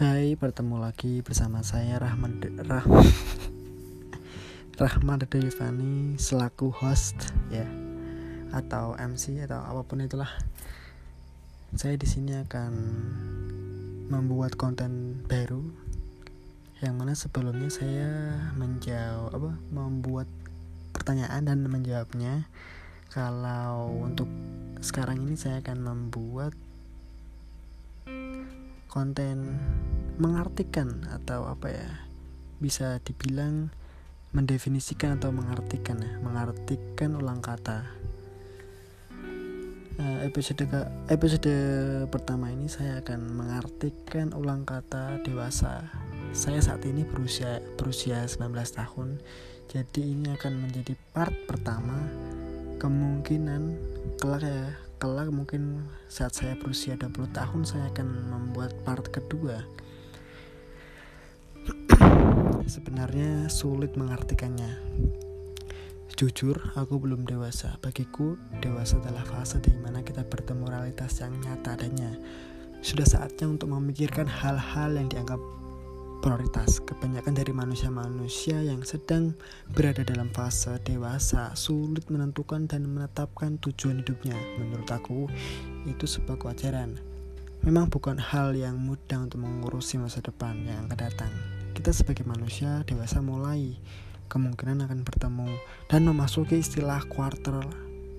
bertemu lagi bersama saya Rahman Rah Rahman Devani selaku host ya atau MC atau apa pun itulah. Saya di sini akan membuat konten baru yang mana sebelumnya saya menjawab apa membuat pertanyaan dan menjawabnya. Kalau untuk sekarang ini saya akan membuat konten mengartikan atau apa ya bisa dibilang mendefinisikan atau mengartikan ya mengartikan ulang kata. Uh, episode episode pertama ini saya akan mengartikan ulang kata dewasa. Saya saat ini berusia berusia 19 tahun. Jadi ini akan menjadi part pertama kemungkinan kelak ya kelak mungkin saat saya berusia 20 tahun saya akan membuat part kedua. Sebenarnya sulit mengartikannya. Jujur aku belum dewasa. Bagiku dewasa adalah fase di mana kita bertemu realitas yang nyata adanya. Sudah saatnya untuk memikirkan hal-hal yang dianggap prioritas. Kebanyakan dari manusia-manusia yang sedang berada dalam fase dewasa sulit menentukan dan menetapkan tujuan hidupnya. Menurut aku, itu sebuah kewajaran. Memang bukan hal yang mudah untuk mengurusi masa depan yang akan datang. Kita sebagai manusia dewasa mulai kemungkinan akan bertemu dan memasuki istilah quarter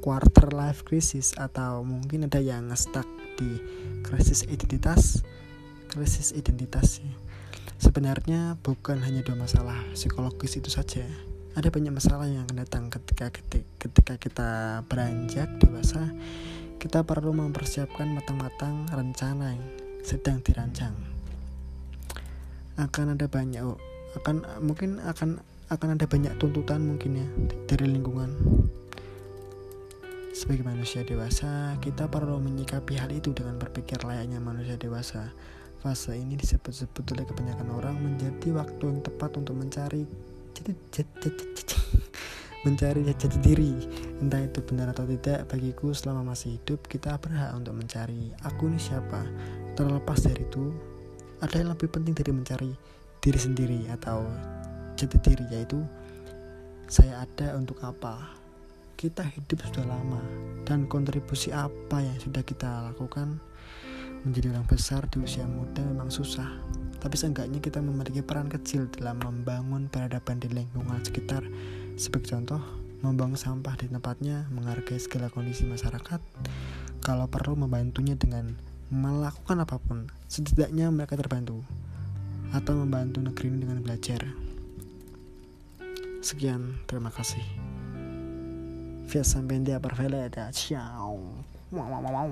quarter life crisis atau mungkin ada yang stuck di krisis identitas krisis identitas Sebenarnya bukan hanya dua masalah psikologis itu saja. Ada banyak masalah yang akan datang ketika ketika kita beranjak dewasa. Kita perlu mempersiapkan matang-matang rencana yang sedang dirancang. Akan ada banyak akan mungkin akan akan ada banyak tuntutan mungkin ya dari lingkungan. Sebagai manusia dewasa, kita perlu menyikapi hal itu dengan berpikir layaknya manusia dewasa Fase ini disebut-sebut oleh kebanyakan orang menjadi waktu yang tepat untuk mencari mencari jati diri. Entah itu benar atau tidak bagiku selama masih hidup kita berhak untuk mencari. Aku ini siapa? Terlepas dari itu ada yang lebih penting dari mencari diri sendiri atau jati diri yaitu saya ada untuk apa? Kita hidup sudah lama dan kontribusi apa yang sudah kita lakukan Menjadi orang besar di usia muda memang susah, tapi seenggaknya kita memiliki peran kecil dalam membangun peradaban di lingkungan sekitar. Sebagai contoh, membangun sampah di tempatnya, menghargai segala kondisi masyarakat, kalau perlu membantunya dengan melakukan apa pun, setidaknya mereka terbantu, atau membantu negeri ini dengan belajar. Sekian, terima kasih. Via sampai dia perfect ciao. Wow, wow, wow.